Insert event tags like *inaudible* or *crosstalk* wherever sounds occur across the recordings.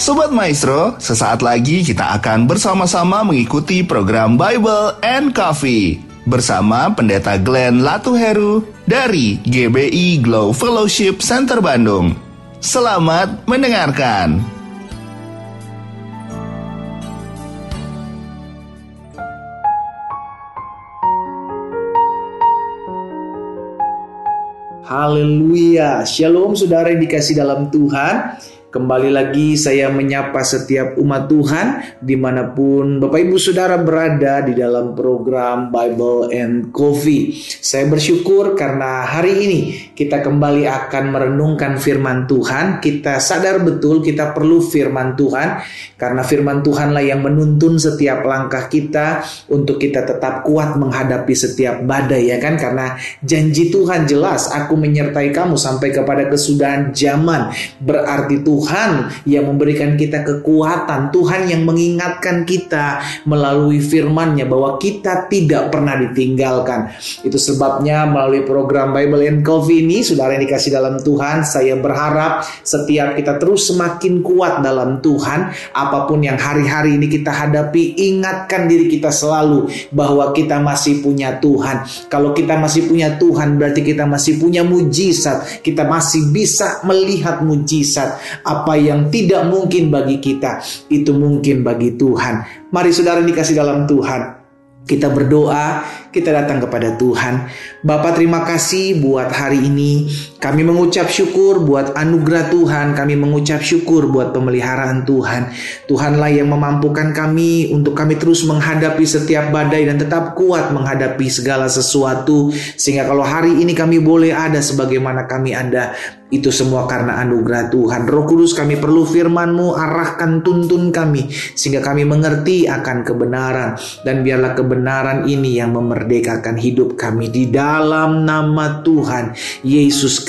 Sobat Maestro, sesaat lagi kita akan bersama-sama mengikuti program Bible and Coffee bersama Pendeta Glenn Latuheru dari GBI Glow Fellowship Center Bandung. Selamat mendengarkan. Haleluya. Shalom saudara yang dikasih dalam Tuhan. Kembali lagi saya menyapa setiap umat Tuhan di mana pun Bapak Ibu Saudara berada di dalam program Bible and Coffee. Saya bersyukur karena hari ini kita kembali akan merenungkan firman Tuhan. Kita sadar betul kita perlu firman Tuhan karena firman Tuhanlah yang menuntun setiap langkah kita untuk kita tetap kuat menghadapi setiap badai ya kan karena janji Tuhan jelas aku menyertai kamu sampai kepada kesudahan zaman berarti Tuhan Tuhan yang memberikan kita kekuatan, Tuhan yang mengingatkan kita melalui firman-Nya bahwa kita tidak pernah ditinggalkan. Itu sebabnya melalui program Bible and Coffee ini, saudara yang dikasih dalam Tuhan, saya berharap setiap kita terus semakin kuat dalam Tuhan, apa pun yang hari-hari ini kita hadapi, ingatkan diri kita selalu bahwa kita masih punya Tuhan. Kalau kita masih punya Tuhan, berarti kita masih punya mujizat. Kita masih bisa melihat mujizat apa yang tidak mungkin bagi kita, itu mungkin bagi Tuhan. Mari saudara dikasih dalam Tuhan. Kita berdoa, kita datang kepada Tuhan. Bapak terima kasih buat hari ini. Kami mengucap syukur buat anugerah Tuhan. Kami mengucap syukur buat pemeliharaan Tuhan. Tuhanlah yang memampukan kami untuk kami terus menghadapi setiap badai dan tetap kuat menghadapi segala sesuatu. Sehingga kalau hari ini kami boleh ada sebagaimana kami ada. Itu semua karena anugerah Tuhan. Roh Kudus kami perlu firman-Mu, arahkan tuntun kami. Sehingga kami mengerti akan kebenaran. Dan biarlah kebenaran ini yang memerdekakan hidup kami. Di dalam nama Tuhan Yesus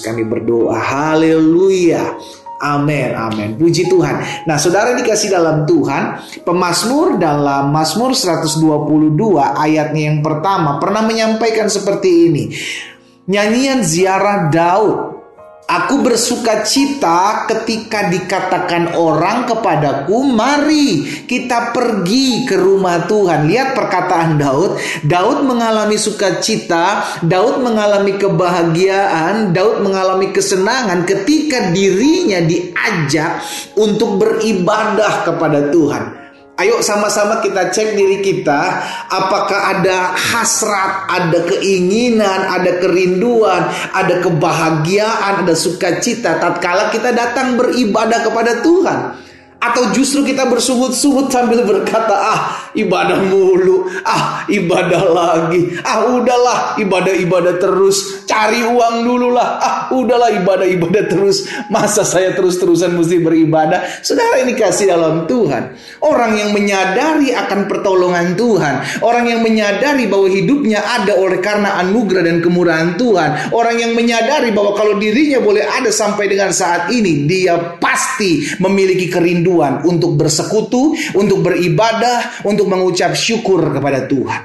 kami berdoa. Haleluya. Amin, amin. Puji Tuhan. Nah, saudara dikasih dalam Tuhan, pemazmur dalam Mazmur 122 ayatnya yang pertama pernah menyampaikan seperti ini. Nyanyian ziarah Daud Aku bersuka cita ketika dikatakan orang kepadaku, "Mari kita pergi ke rumah Tuhan." Lihat perkataan Daud. Daud mengalami sukacita, Daud mengalami kebahagiaan, Daud mengalami kesenangan ketika dirinya diajak untuk beribadah kepada Tuhan. Ayo sama-sama kita cek diri kita, apakah ada hasrat, ada keinginan, ada kerinduan, ada kebahagiaan, ada sukacita tatkala kita datang beribadah kepada Tuhan. Atau justru kita bersungut-sungut sambil berkata, ah ibadah mulu, ah ibadah lagi, ah udahlah ibadah-ibadah terus, cari uang dulu lah, ah udahlah ibadah-ibadah terus, masa saya terus-terusan mesti beribadah? Saudara ini kasih dalam Tuhan. Orang yang menyadari akan pertolongan Tuhan, orang yang menyadari bahwa hidupnya ada oleh karena anugerah dan kemurahan Tuhan, orang yang menyadari bahwa kalau dirinya boleh ada sampai dengan saat ini, dia pasti memiliki kerinduan kerinduan untuk bersekutu, untuk beribadah, untuk mengucap syukur kepada Tuhan.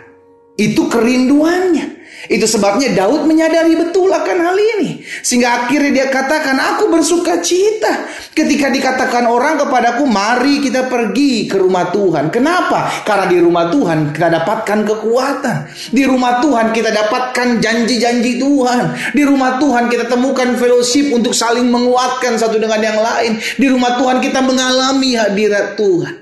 Itu kerinduannya. Itu sebabnya Daud menyadari betul akan hal ini. Sehingga akhirnya dia katakan, aku bersuka cita. Ketika dikatakan orang kepadaku, mari kita pergi ke rumah Tuhan. Kenapa? Karena di rumah Tuhan kita dapatkan kekuatan. Di rumah Tuhan kita dapatkan janji-janji Tuhan. Di rumah Tuhan kita temukan fellowship untuk saling menguatkan satu dengan yang lain. Di rumah Tuhan kita mengalami hadirat Tuhan.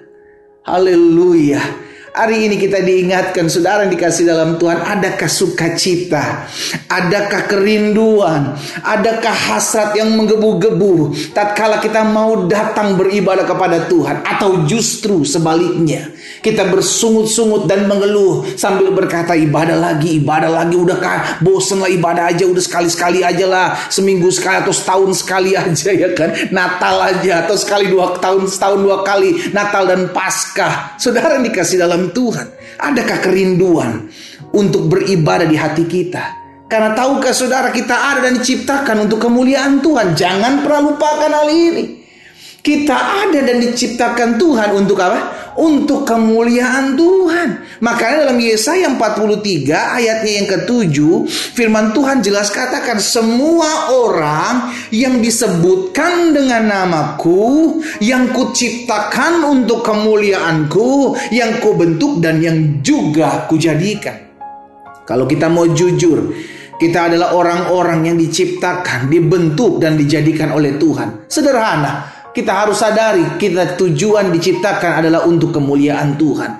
Haleluya. Hari ini kita diingatkan saudara yang dikasih dalam Tuhan Adakah sukacita? Adakah kerinduan? Adakah hasrat yang menggebu-gebu? Tatkala kita mau datang beribadah kepada Tuhan Atau justru sebaliknya Kita bersungut-sungut dan mengeluh Sambil berkata ibadah lagi Ibadah lagi Udah bosen lah ibadah aja Udah sekali-sekali aja lah Seminggu sekali atau setahun sekali *laughs* aja ya kan Natal aja Atau sekali dua tahun Setahun dua kali Natal dan Paskah Saudara dikasih dalam Tuhan? Adakah kerinduan untuk beribadah di hati kita? Karena tahukah saudara kita ada dan diciptakan untuk kemuliaan Tuhan. Jangan pernah lupakan hal ini. Kita ada dan diciptakan Tuhan untuk apa? Untuk kemuliaan Tuhan. Makanya dalam Yesaya 43 ayatnya yang ketujuh, firman Tuhan jelas katakan semua orang yang disebutkan dengan namaku, yang kuciptakan untuk kemuliaanku, yang kubentuk dan yang juga kujadikan. Kalau kita mau jujur, kita adalah orang-orang yang diciptakan, dibentuk dan dijadikan oleh Tuhan. Sederhana, kita harus sadari kita tujuan diciptakan adalah untuk kemuliaan Tuhan.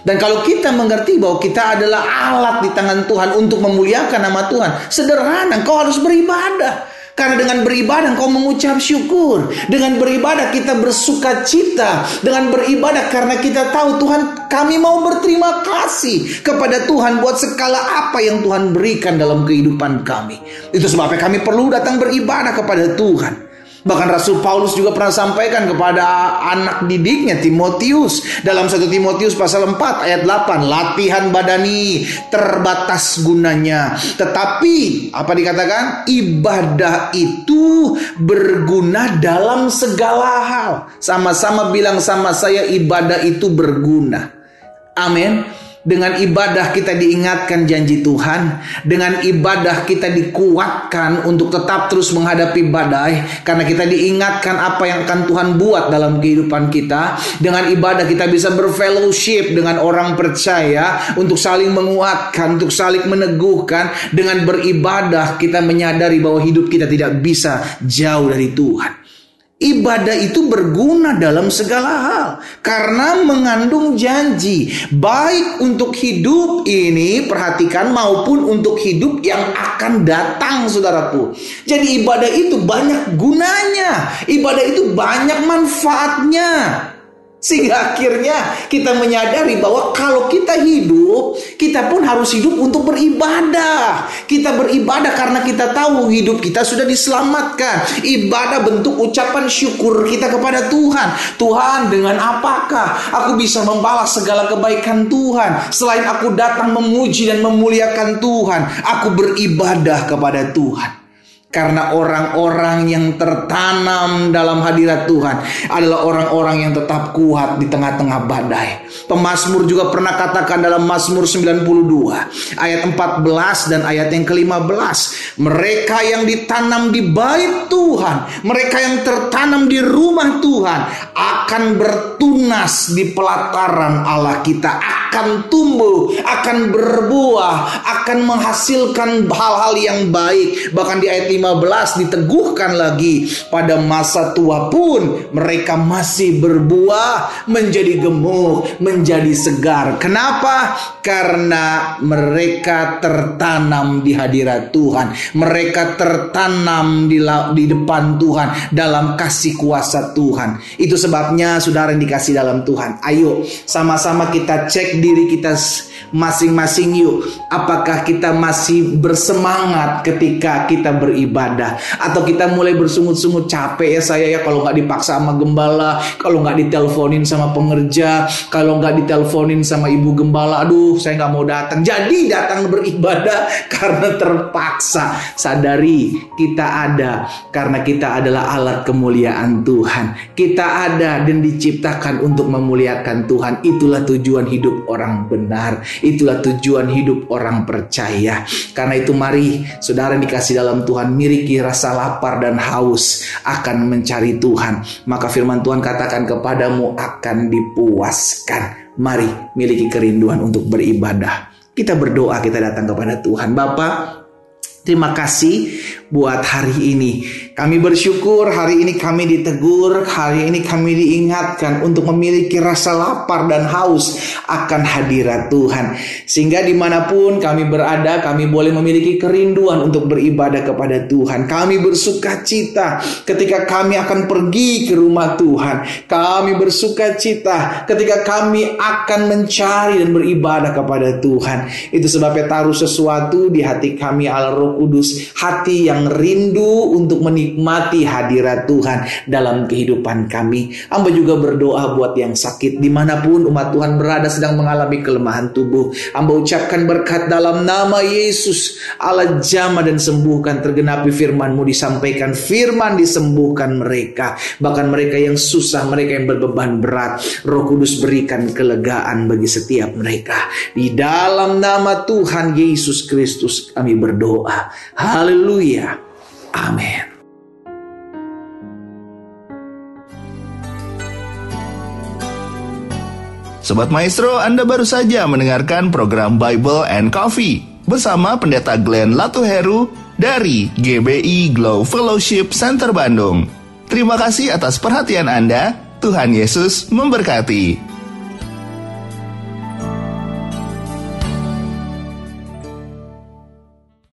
Dan kalau kita mengerti bahwa kita adalah alat di tangan Tuhan untuk memuliakan nama Tuhan, sederhana, kau harus beribadah. Karena dengan beribadah kau mengucap syukur. Dengan beribadah kita bersuka cita. Dengan beribadah karena kita tahu Tuhan kami mau berterima kasih kepada Tuhan buat segala apa yang Tuhan berikan dalam kehidupan kami. Itu sebabnya kami perlu datang beribadah kepada Tuhan. Bahkan Rasul Paulus juga pernah sampaikan kepada anak didiknya Timotius dalam 1 Timotius pasal 4 ayat 8 latihan badani terbatas gunanya. Tetapi apa dikatakan? Ibadah itu berguna dalam segala hal. Sama-sama bilang sama saya ibadah itu berguna. Amin dengan ibadah kita diingatkan janji Tuhan. Dengan ibadah kita dikuatkan untuk tetap terus menghadapi badai. Karena kita diingatkan apa yang akan Tuhan buat dalam kehidupan kita. Dengan ibadah kita bisa berfellowship dengan orang percaya. Untuk saling menguatkan, untuk saling meneguhkan. Dengan beribadah kita menyadari bahwa hidup kita tidak bisa jauh dari Tuhan. Ibadah itu berguna dalam segala hal karena mengandung janji baik untuk hidup ini perhatikan maupun untuk hidup yang akan datang saudaraku. Jadi ibadah itu banyak gunanya, ibadah itu banyak manfaatnya. Sehingga akhirnya kita menyadari bahwa kalau kita hidup, kita pun harus hidup untuk beribadah. Kita beribadah karena kita tahu hidup kita sudah diselamatkan. Ibadah bentuk ucapan syukur kita kepada Tuhan. Tuhan, dengan apakah aku bisa membalas segala kebaikan Tuhan? Selain aku datang memuji dan memuliakan Tuhan, aku beribadah kepada Tuhan. Karena orang-orang yang tertanam dalam hadirat Tuhan adalah orang-orang yang tetap kuat di tengah-tengah badai. Pemasmur juga pernah katakan dalam Mazmur 92 ayat 14 dan ayat yang ke-15. Mereka yang ditanam di bait Tuhan, mereka yang tertanam di rumah Tuhan akan bertunas di pelataran Allah kita, akan tumbuh, akan berbuah, akan menghasilkan hal-hal yang baik. Bahkan di ayat 15 diteguhkan lagi pada masa tua pun mereka masih berbuah menjadi gemuk, menjadi segar. Kenapa? Karena mereka tertanam di hadirat Tuhan. Mereka tertanam di, di depan Tuhan dalam kasih kuasa Tuhan. Itu sebabnya saudara yang dikasih dalam Tuhan. Ayo sama-sama kita cek diri kita masing-masing yuk. Apakah kita masih bersemangat ketika kita beribadah atau kita mulai bersungut-sungut capek ya saya ya kalau nggak dipaksa sama gembala, kalau nggak diteleponin sama pengerja, kalau nggak diteleponin sama ibu gembala, aduh saya nggak mau datang. Jadi datang beribadah *laughs* karena terpaksa. Sadari kita ada karena kita adalah alat kemuliaan Tuhan. Kita ada dan diciptakan untuk memuliakan Tuhan. Itulah tujuan hidup orang benar. Itulah tujuan hidup orang percaya. Karena itu mari saudara dikasih dalam Tuhan miliki rasa lapar dan haus akan mencari Tuhan. Maka firman Tuhan katakan kepadamu akan dipuaskan. Mari miliki kerinduan untuk beribadah. Kita berdoa, kita datang kepada Tuhan. Bapak, Terima kasih buat hari ini. Kami bersyukur hari ini kami ditegur, hari ini kami diingatkan untuk memiliki rasa lapar dan haus akan hadirat Tuhan. Sehingga di mana pun kami berada, kami boleh memiliki kerinduan untuk beribadah kepada Tuhan. Kami bersuka cita ketika kami akan pergi ke rumah Tuhan. Kami bersuka cita ketika kami akan mencari dan beribadah kepada Tuhan. Itu sebabnya taruh sesuatu di hati kami ala roh Kudus, hati yang rindu untuk menikmati hadirat Tuhan dalam kehidupan kami. Hamba juga berdoa buat yang sakit di mana pun umat Tuhan berada sedang mengalami kelemahan tubuh. Hamba ucapkan berkat dalam nama Yesus. Allah jamah dan sembuhkan tergenapi firman-Mu disampaikan. Firman disembuhkan mereka. Bahkan mereka yang susah, mereka yang berbeban berat. Roh Kudus berikan kelegaan bagi setiap mereka. Di dalam nama Tuhan Yesus Kristus kami berdoa. Haleluya. Amin. Sobat Maestro, Anda baru saja mendengarkan program Bible and Coffee bersama Pendeta Glenn Latuheru dari GBI Glow Fellowship Center Bandung. Terima kasih atas perhatian Anda. Tuhan Yesus memberkati.